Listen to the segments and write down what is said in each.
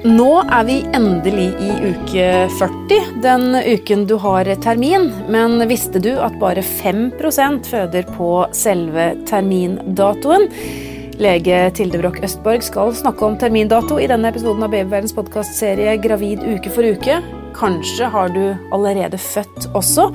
Nå er vi endelig i uke 40, den uken du har termin. Men visste du at bare 5% føder på selve termindatoen? Lege Tilde Broch Østborg skal snakke om termindato i denne episoden av Babyverdens podkastserie Gravid uke for uke. Kanskje har du allerede født også.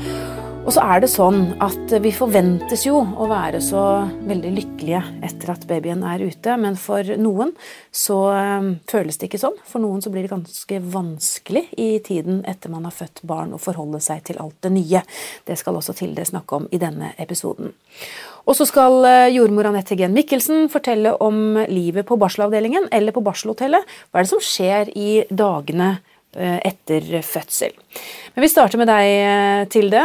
Og så er det sånn at vi forventes jo å være så veldig lykkelige etter at babyen er ute, men for noen så um, føles det ikke sånn. For noen så blir det ganske vanskelig i tiden etter man har født barn å forholde seg til alt det nye. Det skal også Tilde snakke om i denne episoden. Og så skal uh, jordmor Anette Gen Mikkelsen fortelle om livet på barselavdelingen eller på barselhotellet. Hva er det som skjer i dagene etter fødsel? Men vi starter med deg, uh, Tilde.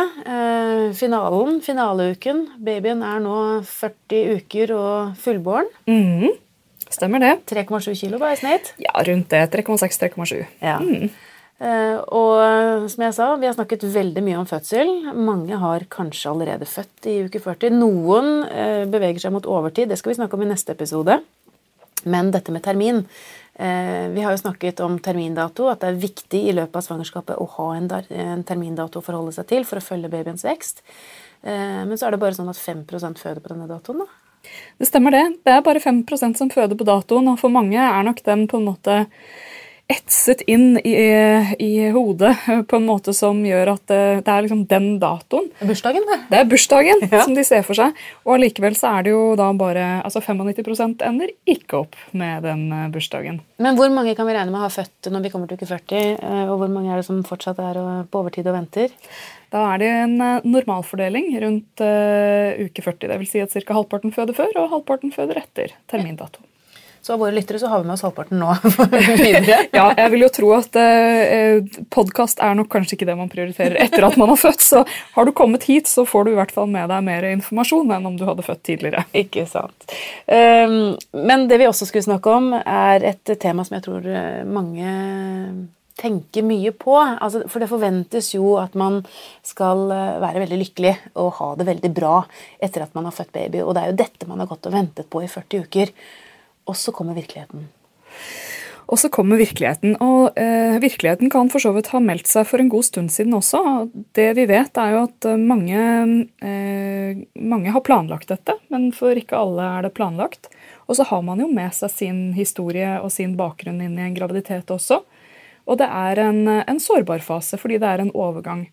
Finalen, finaleuken. Babyen er nå 40 uker og fullbåren. Mm, stemmer det. 3,7 kilo bare i snitt? Ja, rundt det. 3,6-3,7. Ja. Mm. Og som jeg sa, vi har snakket veldig mye om fødsel. Mange har kanskje allerede født i uke 40. Noen beveger seg mot overtid, det skal vi snakke om i neste episode. Men dette med termin Vi har jo snakket om termindato, at det er viktig i løpet av svangerskapet å ha en, termindato å forholde seg til for å følge babyens vekst. Men så er det bare sånn at 5% føder på denne datoen. da. Det stemmer det. Det er bare 5% som føder på datoen, og for mange er nok den på en måte etset inn i, i, hodet på en måte som gjør at det, det er liksom den datoen. Det er bursdagen, det. Det er bursdagen ja. som de ser for seg. Og allikevel så er det jo da bare altså 95 ender ikke opp med den eh, bursdagen. Men hvor mange kan vi regne med å ha født når vi kommer til uke 40? Eh, og hvor mange er det som fortsatt er på overtid og venter? Da er det en eh, normalfordeling rundt uh, uke 40. Dvs. Si at ca. halvparten føder før og halvparten føder etter termindato. Så av våre lyttere så har vi med oss halvparten nå. ja, jeg vil jo tro at eh, podkast er nok kanskje ikke det man prioriterer etter at man har født. Så har du kommet hit, så får du i hvert fall med deg mer informasjon enn om du hadde født tidligere. Ikke sant. Um, men det vi også skulle snakke om, er et tema som jeg tror eh, mange tenker mye på. Altså, for det forventes jo at man skal eh, være veldig lykkelig og ha det veldig bra etter at man har født baby. Og det er jo dette man har gått og ventet på i 40 uker. Og så kommer virkeligheten. Og så kommer virkeligheten. Og eh, virkeligheten kan for så vidt ha meldt seg for en god stund siden også. Det vi vet, er jo at eh, mange, eh, mange har planlagt dette, men for ikke alle er det planlagt. Og så har man jo med seg sin historie og sin bakgrunn inn i en graviditet også. Og det er en, en sårbar fase, fordi det er en overgang.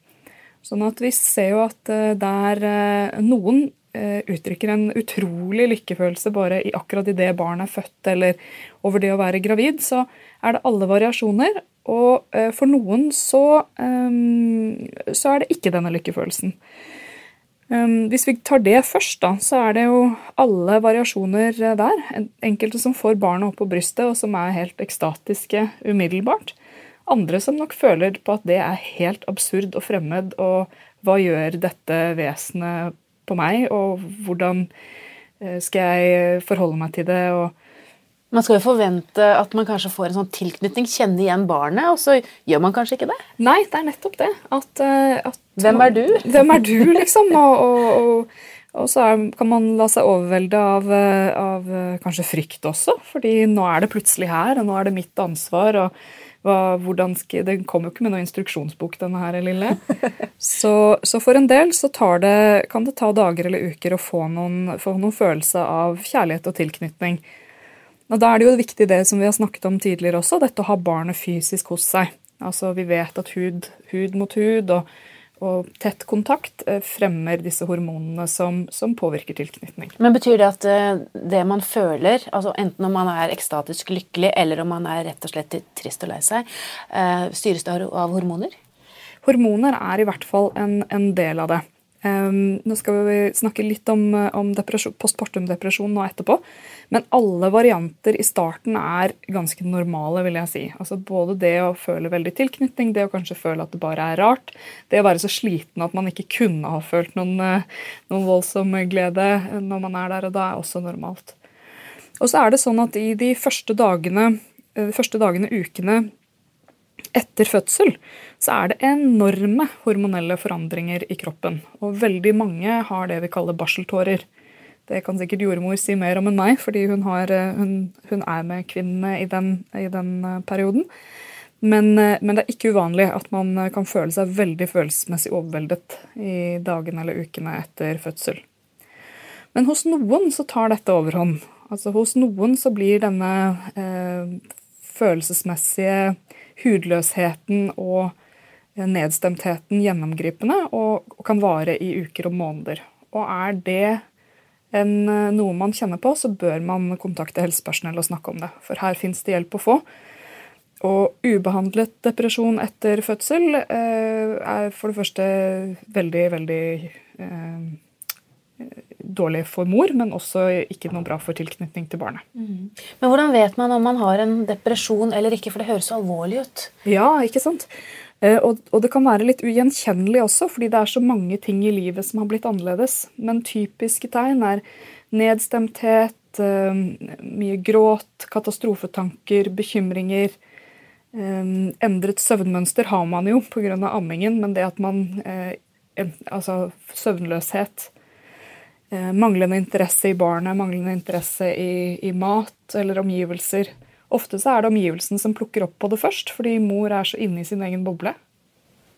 Sånn at vi ser jo at det der eh, noen Eh, uttrykker en utrolig lykkefølelse bare i akkurat idet barnet er født eller over det å være gravid, så er det alle variasjoner. Og eh, for noen så, eh, så er det ikke denne lykkefølelsen. Hvis vi tar det først, da, så er det jo alle variasjoner der. Enkelte som får barnet opp på brystet, og som er helt ekstatiske umiddelbart. Andre som nok føler på at det er helt absurd og fremmed, og hva gjør dette vesenet på meg, og hvordan eh, skal jeg forholde meg til det. og man skal jo forvente at man kanskje får en sånn tilknytning, kjenne igjen barnet, og så gjør man kanskje ikke det? Nei, det er nettopp det. At, eh, at hvem er du? Hvem er du, liksom? Og, og, og, og så er, kan man la seg overvelde av, eh, av, kanskje frykt også, fordi nå er det plutselig her, og nå er det mitt ansvar. og hva, skal, Den kommer jo ikke med noen instruksjonsbok, denne her lille. Så, så for en del så det, kan det ta dager eller uker å få noen, få noen følelse av kjærlighet og tilknytning. Og Da er det jo viktig det som vi har snakket om tidligere også, dette å ha barnet fysisk hos seg. Altså Vi vet at hud, hud mot hud og og tett kontakt eh, fremmer disse hormonene som, som, påvirker tilknytning. Men Betyr det at eh, det man føler, altså enten om man er ekstatisk lykkelig eller om man er rett og slett trist og lei seg, eh, styres det av hormoner? Hormoner er i hvert fall en, en del av det. Um, nå skal vi snakke litt om, om postpartum-depresjon nå etterpå. Men alle varianter i starten er ganske normale, vil jeg si. Altså Både det å føle veldig tilknytning, det å kanskje føle at det bare er rart, det å være så sliten at man ikke kunne ha følt noen, eh, noen voldsom glede når man er der og da, er også normalt. Og så er det sånn at i de første dagene, de eh, første dagene ukene etter fødsel så er det enorme hormonelle forandringer i kroppen. Og veldig mange har det vi kaller barseltårer. Det kan sikkert jordmor si mer om enn meg, fordi hun, har, hun, hun er med kvinnene i den, i den perioden. Men, men, det er ikke uvanlig at man kan føle seg veldig følelsesmessig overveldet i dagene eller ukene etter fødsel. Men hos noen så tar dette overhånd. Altså Hos noen så blir denne eh, følelsesmessige hudløsheten og nedstemtheten gjennomgripende og, og, kan vare i uker og måneder. Og er det en, eh, noe man kjenner på, så bør man kontakte helsepersonell og snakke om det. For her fins det hjelp å få. Og ubehandlet depresjon etter fødsel eh, er for det første veldig, veldig eh, dårlig for mor, men også ikke noe bra for tilknytning til barnet. Mm. Men hvordan vet man om man har en depresjon eller ikke, for det høres så alvorlig ut? Ja, ikke sant? Eh, og, og, det kan være litt ugjenkjennelig også, fordi det er så mange ting i livet som har blitt annerledes. Men typiske tegn er nedstemthet, eh, mye gråt, katastrofetanker, bekymringer. Eh, endret søvnmønster har man jo pga. ammingen, men det at man Altså søvnløshet manglende interesse i barnet, manglende interesse i, i, mat eller omgivelser. Ofte så er det omgivelsen som plukker opp på det først, fordi mor er så inne i sin egen boble.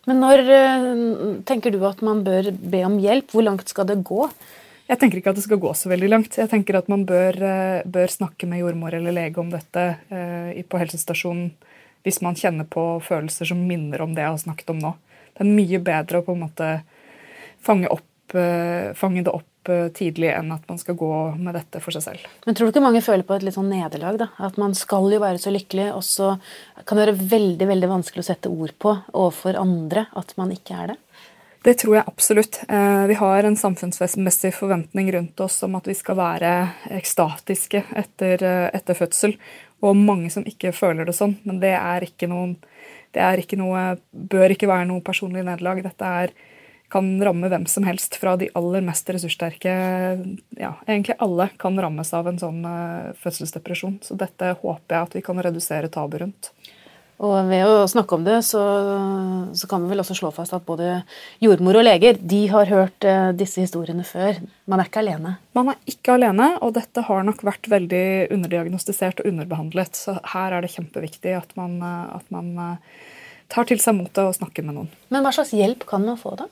Men når eh, tenker du at man bør be om hjelp? Hvor langt skal det gå? Jeg tenker ikke at det skal gå så veldig langt. Jeg tenker at man bør, eh, bør snakke med jordmor eller lege om dette eh, på helsestasjonen hvis man kjenner på følelser som minner om det jeg har snakket om nå. Det er mye bedre å på en måte fange, opp, eh, fange det opp Eh, tidlig enn at man skal gå med dette for seg selv. Men tror du ikke mange føler på et litt sånn nederlag? da? At man skal jo være så lykkelig, og så kan det være veldig veldig vanskelig å sette ord på overfor andre at man ikke er det? Det tror jeg absolutt. Eh, vi har en samfunnsmessig forventning rundt oss om at vi skal være ekstatiske etter, eh, etter fødsel. Og mange som ikke føler det sånn. Men det er ikke noen Det er ikke noe, bør ikke være noe personlig nederlag. Dette er kan ramme hvem som helst, fra de aller mest ressurssterke Ja, egentlig alle kan rammes av en sånn uh, fødselsdepresjon. Så dette håper jeg at vi kan redusere tabu rundt. Og ved å snakke om det, så, så, kan vi vel også slå fast at både jordmor og leger de har hørt uh, disse historiene før. Man er ikke alene. Man er ikke alene, og dette har nok vært veldig underdiagnostisert og underbehandlet. Så her er det kjempeviktig at man, uh, at man tar til seg motet og snakker med noen. Men hva slags hjelp kan man få, da?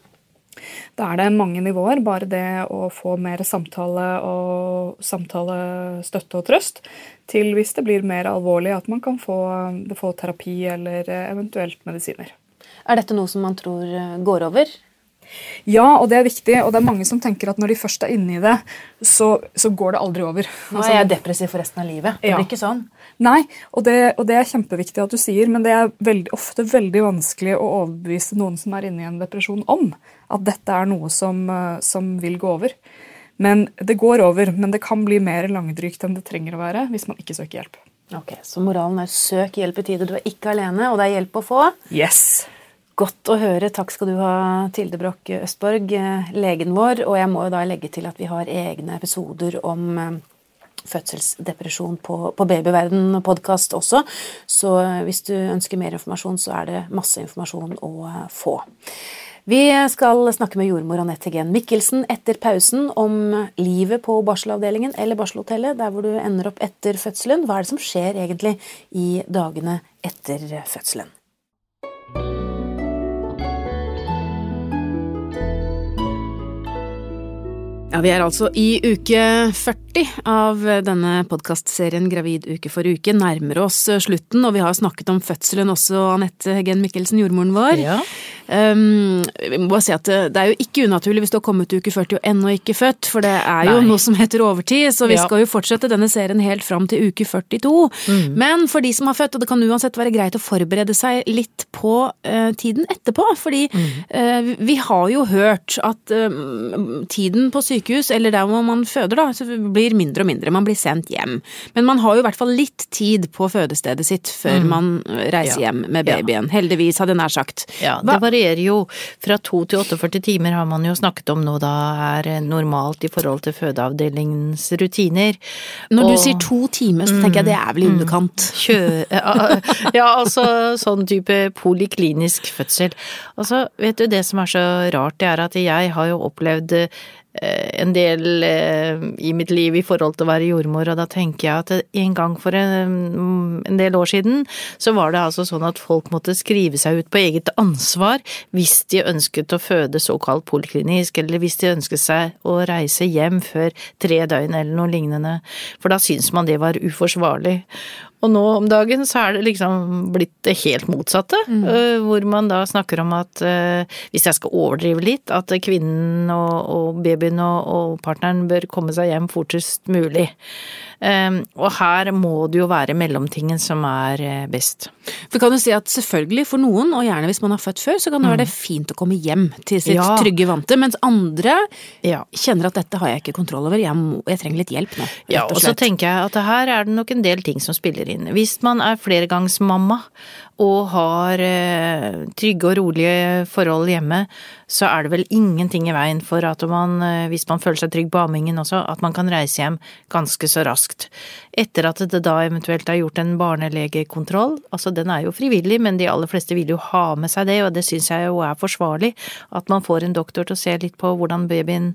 Da er det mange nivåer. Bare det å få mer samtale og samtalestøtte og trøst, til hvis det blir mer alvorlig, at man kan få, få terapi eller eventuelt medisiner. Er dette noe som man tror går over? Ja, og det er viktig. Og det er mange som tenker at når de først er inne i det, så, så går det aldri over. Nå er jeg depressiv for resten av livet. Det ja. blir ikke sånn. Nei, og det, og det, er kjempeviktig at du sier, men det er veldig, ofte veldig vanskelig å overbevise noen som er inne i en depresjon om at dette er noe som, eh, som vil gå over. Men det går over, men det kan bli mer langdrygt enn det trenger å være hvis man ikke søker hjelp. Ok, Så moralen er søk hjelp i tide. Du er ikke alene, og det er hjelp å få. Yes. Godt å høre. Takk skal du ha, Tilde Broch Østborg, legen vår. Og jeg må jo da legge til at vi har egne episoder om eh, fødselsdepresjon på, på Babyverden-podkast også. Så hvis du ønsker mer informasjon, så er det masse informasjon å få. Vi skal snakke med jordmor Anette Gen Mikkelsen etter pausen om livet på barselavdelingen eller barselhotellet, der hvor du ender opp etter fødselen. Hva er det som skjer egentlig i dagene etter fødselen? Ja, Vi er altså i uke 40 av denne podkastserien Gravid uke for uke. Nærmer oss slutten, og vi har snakket om fødselen også, Anette Heggen Mikkelsen, jordmoren vår. Ja. Um, vi må bare si at det er jo ikke unaturlig hvis du har kommet til uke 40 og ennå ikke født, for det er jo Nei. noe som heter overtid, så vi ja. skal jo fortsette denne serien helt fram til uke 42. Mm. Men for de som har født, og det kan uansett være greit å forberede seg litt på uh, tiden etterpå, fordi mm. uh, vi har jo hørt at uh, tiden på sykehus, eller der hvor man føder, da, så blir mindre og mindre. Man blir sendt hjem. Men man har jo i hvert fall litt tid på fødestedet sitt før mm. man reiser ja. hjem med babyen. Heldigvis, hadde jeg nær sagt. Ja, det varierer jo fra to til 48 timer, har man jo snakket om nå da er normalt i forhold til fødeavdelingens rutiner. Når og, du sier to timer, så tenker jeg det er vel i mm. underkant. Kjø, ja, altså sånn type poliklinisk fødsel. Altså, vet du det som er så rart, det er at jeg har jo opplevd eh, en del eh, i mitt liv i forhold til å være jordmor, og da tenker jeg at en gang for en, en, del år siden, så var det altså sånn at folk måtte skrive seg ut på eget ansvar hvis de ønsket å føde såkalt poliklinisk, eller hvis de ønsket seg å reise hjem før tre døgn eller noe lignende, for da syntes man det var uforsvarlig. Og nå om dagen så er det liksom blitt det helt motsatte, mm. Eh, hvor man da snakker om at eh, hvis jeg skal overdrive litt, at kvinnen og, og babyen og, og, partneren bør komme seg hjem fortest mulig. Um, og her må det jo være mellomtingen som er eh, best. For kan du si at selvfølgelig for noen, og gjerne hvis man har født før, så kan det være mm. fint å komme hjem til sitt ja. trygge vante, mens andre ja. kjenner at dette har jeg ikke kontroll over, jeg, må, jeg trenger litt hjelp nå. Ja, og, og så tenker jeg at her er det nok en del ting som spiller inn. Hvis man er flergangsmamma og har eh, trygge og rolige forhold hjemme, så er det vel ingenting i veien for at man, eh, hvis man føler seg trygg på ammingen også, at man kan reise hjem ganske så raskt. Etter at det da eventuelt er gjort en barnelegekontroll, altså den er jo frivillig, men de aller fleste vil jo ha med seg det, og det syns jeg jo er forsvarlig, at man får en doktor til å se litt på hvordan babyen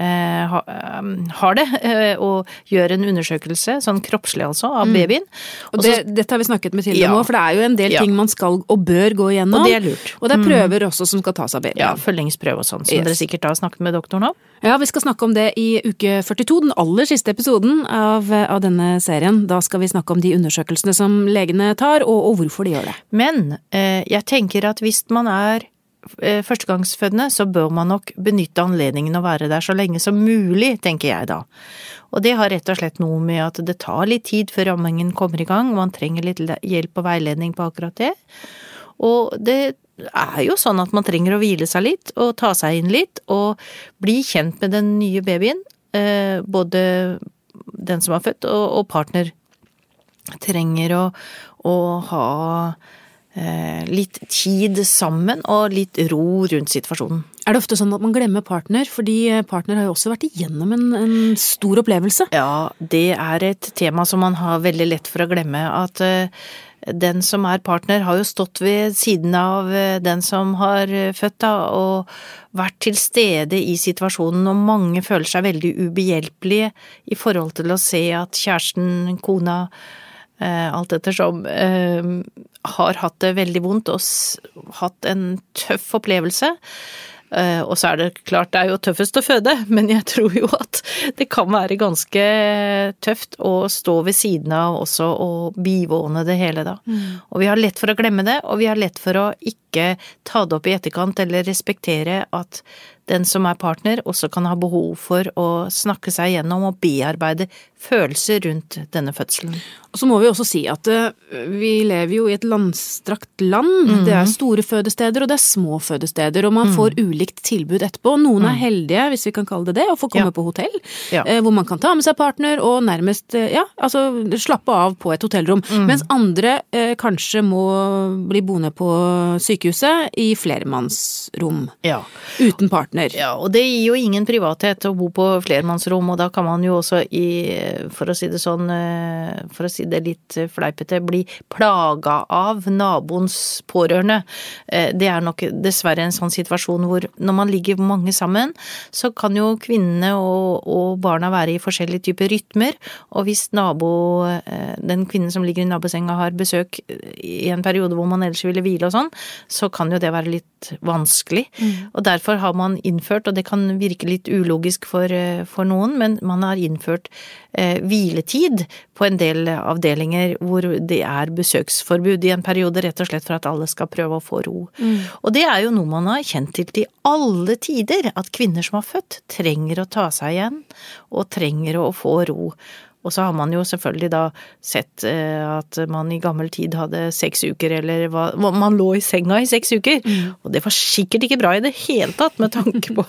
har det, eh, og gjør en undersøkelse, sånn kroppslig altså, av mm. babyen. Og det, Dette har vi snakket med Tilde ja. om for det er jo en del ja. ting man skal og bør gå igjennom. Og det er lurt. Og det er prøver mm. også som skal tas av babyen. Ja, følgingsprøve og sånn, som yes. dere sikkert har snakket med doktoren om. Ja, vi skal snakke om det i uke 42, den aller siste episoden av, av denne serien. Da skal vi snakke om de undersøkelsene som legene tar, og, og hvorfor de gjør det. Men eh, jeg tenker at hvis man er Eh, førstegangsfødende, så bør man nok benytte anledningen å være der så lenge som mulig, tenker jeg da. Og det har rett og slett noe med at det tar litt tid før rammingen kommer i gang, man trenger litt hjelp og veiledning på akkurat det. Og det er jo sånn at man trenger å hvile seg litt, og ta seg inn litt, og bli kjent med den nye babyen. Eh, både den som er født, og partner trenger å, å ha Eh, litt tid sammen og litt ro rundt situasjonen. Er det ofte sånn at man glemmer partner, fordi eh, partner har jo også vært igjennom en, en, stor opplevelse? Ja, det er et tema som man har veldig lett for å glemme. At uh, den som er partner, har jo stått ved siden av den som har født, da, og vært til stede i situasjonen, og mange føler seg veldig ubehjelpelige i forhold til å se at kjæresten, kona, Eh, alt ettersom, eh, har hatt det veldig vondt og hatt en tøff opplevelse. Eh, og så er det klart, det er jo tøffest å føde, men jeg tror jo at det kan være ganske tøft å stå ved siden av også og bivåne det hele, da. Mm. Og vi har lett for å glemme det, og vi har lett for å ikke ta det opp i etterkant eller respektere at den som er partner, også kan ha behov for å snakke seg gjennom og bearbeide følelser rundt denne fødselen. Og så må vi også si at uh, vi lever jo i et landstrakt land. Mm. Det er store fødesteder, og det er små fødesteder. Og man mm. får ulikt tilbud etterpå. Noen er mm. heldige, hvis vi kan kalle det det, og får komme ja. på hotell. Ja. Uh, hvor man kan ta med seg partner og nærmest uh, ja, altså slappe av på et hotellrom. Mm. Mens andre kanskje må bli boende på sykehuset i flermannsrom. Ja. Uten partner. Ja, og det gir jo ingen privathet å bo på flermannsrom, og da kan man jo også i, for å si det sånn, for å si det litt fleipete, bli plaga av naboens pårørende. Eh, det er nok dessverre en sånn situasjon hvor når man ligger mange sammen, så kan jo kvinnene og, og barna være i forskjellige typer rytmer, og hvis nabo, eh, den kvinnen som ligger i nabosenga har besøk i en periode hvor man ellers ville hvile og sånn, så kan jo det være litt vanskelig. Mm. Og derfor har man innført, og det kan virke litt ulogisk for, eh, for noen, men man har innført eh, hviletid på en del avdelinger hvor det er besøksforbud i en periode, rett og slett for at alle skal prøve å få ro. Mm. Og det er jo noe man har kjent til til alle tider, at kvinner som har født, trenger å ta seg igjen, og trenger å få ro. Og så har man jo selvfølgelig da sett eh, at man i gammel tid hadde seks uker, eller hva Man lå i senga i seks uker! Mm. Og det var sikkert ikke bra i det hele tatt, med tanke på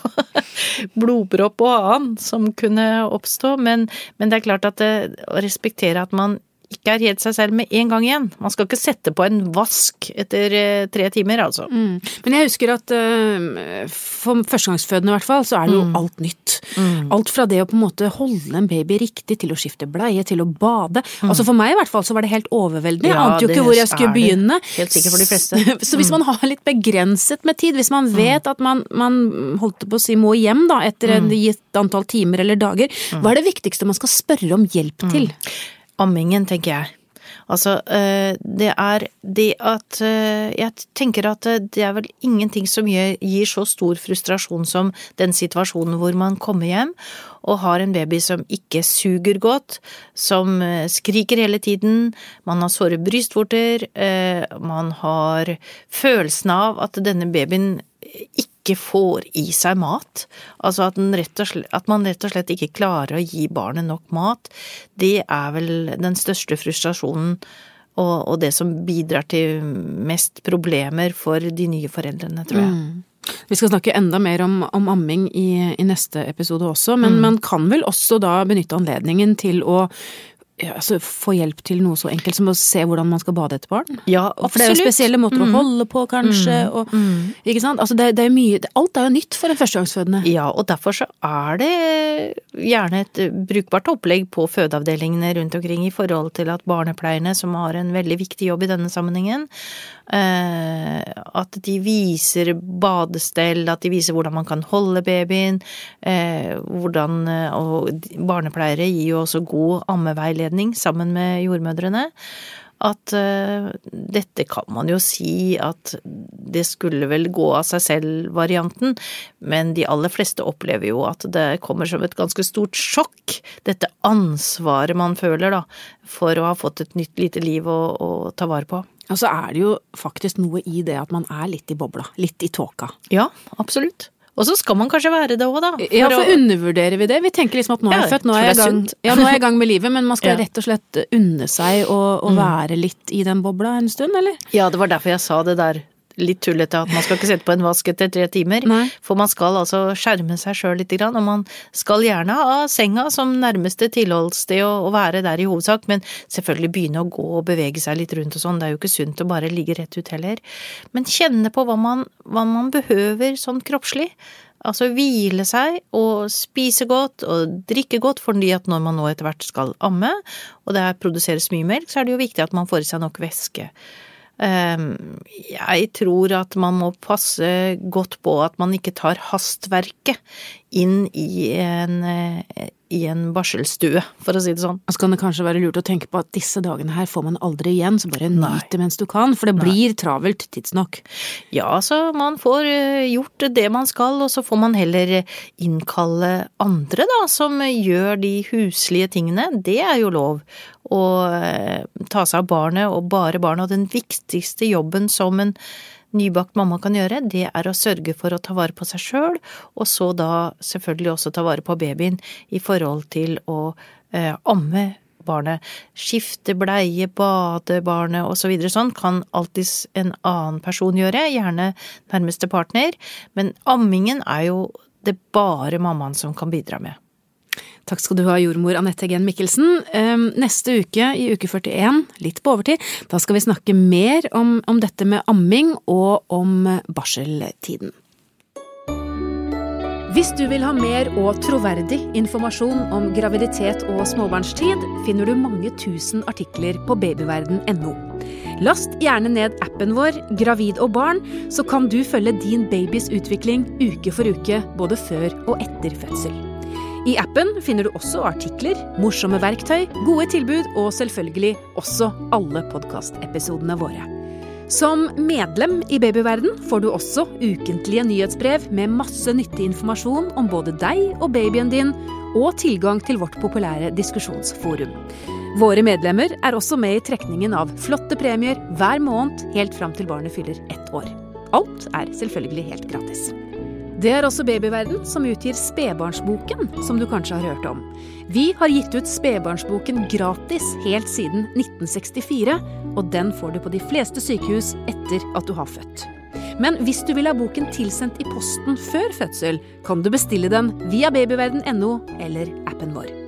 blodpropp og annet som kunne oppstå. Men, men det er klart at det, å respektere at man ikke er helt seg selv med en gang igjen. Man skal ikke sette på en vask etter eh, tre timer, altså. Mm. Men jeg husker at uh, for førstegangsfødende i hvert fall, så er det jo mm. alt nytt. Mm. Alt fra det å på en måte holde en baby riktig, til å skifte bleie, til å bade. Mm. Altså for meg i hvert fall så var det helt overveldende. Jeg ja, ante jo ikke hvor jeg skulle begynne. Helt sikkert for de fleste. så hvis mm. man har litt begrenset med tid, hvis man mm. vet at man, man holdt på å si må hjem da, etter et gitt antall timer eller dager, hva er det viktigste man skal spørre om hjelp til? Ammingen, tenker jeg. Altså, eh, det er det at eh, Jeg tenker at eh, det er vel ingenting som gir så stor frustrasjon som den situasjonen hvor man kommer hjem og har en baby som ikke suger godt, som skriker hele tiden, man har såre brystvorter, man har følelsen av at denne babyen ikke ikke får i seg mat. Altså at, slett, at, man rett og slett ikke klarer å gi barnet nok mat. Det er vel den største frustrasjonen og, og det som bidrar til mest problemer for de nye foreldrene, tror jeg. Mm. Vi skal snakke enda mer om, om amming i, i, neste episode også, men mm. man kan vel også da benytte anledningen til å altså, få hjelp til noe så enkelt som å se hvordan man skal bade etter barn? Ja. For det er jo spesielle måter mm. å holde på, kanskje, mm. og mm. Ikke sant? Altså, det, det, er mye Alt er jo nytt for en førstegangsfødende. Ja, og derfor så er det gjerne et brukbart opplegg på fødeavdelingene rundt omkring i forhold til at barnepleierne, som har en veldig viktig jobb i denne sammenhengen, eh, at de viser badestell, at de viser hvordan man kan holde babyen, eh, hvordan Og barnepleiere gir jo også god ammeveiledning veiledning sammen med jordmødrene. At uh, dette kan man jo si at det skulle vel gå av seg selv-varianten, men de aller fleste opplever jo at det kommer som et ganske stort sjokk, dette ansvaret man føler da, for å ha fått et nytt lite liv å, å ta vare på. Og så er det jo faktisk noe i det at man er litt i bobla, litt i tåka. Ja, absolutt. Og så skal man kanskje være det òg, da. For ja, for å... undervurderer vi det? Vi tenker liksom at nå er jeg ja, født, nå er jeg, gang, ja, nå er jeg i gang med livet, men man skal ja. rett og slett unne seg å mm. være litt i den bobla en stund, eller? Ja, det var derfor jeg sa det der litt tullete at man skal ikke sette på en vask etter tre timer. Nei. For man skal altså skjerme seg sjøl lite grann, og man skal gjerne ha senga som nærmeste tilholdssted og, være der i hovedsak, men selvfølgelig begynne å gå og bevege seg litt rundt og sånn. Det er jo ikke sunt å bare ligge rett ut heller. Men kjenne på hva man, hva man behøver sånn kroppslig. Altså hvile seg og spise godt og drikke godt, fordi at når man nå etter hvert skal amme, og det produseres mye melk, så er det jo viktig at man får i seg nok væske. Ehm, jeg tror at man må passe godt på at man ikke tar hastverket inn i en, eh, i en barselstue, for å si det sånn. Så kan det kanskje være lurt å tenke på at disse dagene her får man aldri igjen, så bare nyt det mens du kan, for det blir Nei. travelt tidsnok. Ja, så man får eh, gjort det man skal, og så får man heller innkalle andre, da, som gjør de huslige tingene. Det er jo lov. Å eh, ta seg av barnet, og bare barnet. Og den viktigste jobben som en nybakt mamma kan gjøre, det er å sørge for å ta vare på seg sjøl, og så da selvfølgelig også ta vare på babyen i forhold til å eh, amme barnet. Skifte bleie, bade barnet osv. Så sånn kan alltids en annen person gjøre, gjerne nærmeste partner, men ammingen er jo det bare mammaen som kan bidra med. Takk skal du ha, jordmor Anette Gen Mikkelsen. Ehm, neste uke, i uke 41, litt på overtid, da skal vi snakke mer om, om dette med amming og om barseltiden. Hvis du vil ha mer og troverdig informasjon om graviditet og småbarnstid, finner du mange tusen artikler på babyverden.no. Last gjerne ned appen vår Gravid og barn, så kan du følge din babys utvikling uke for uke, både før og etter fødsel. I appen finner du også artikler, morsomme verktøy, gode tilbud og selvfølgelig også alle podkastepisodene våre. Som medlem i Babyverden får du også ukentlige nyhetsbrev med masse nyttig informasjon om både deg og babyen din, og tilgang til vårt populære diskusjonsforum. Våre medlemmer er også med i trekningen av flotte premier hver måned helt fram til barnet fyller ett år. Alt er selvfølgelig helt gratis. Det er også Babyverden som utgir Spedbarnsboken, som du kanskje har hørt om. Vi har gitt ut Spedbarnsboken gratis helt siden 1964, og den får du på de fleste sykehus etter at du har født. Men hvis du vil ha boken tilsendt i posten før fødsel, kan du bestille den via babyverden.no eller appen vår.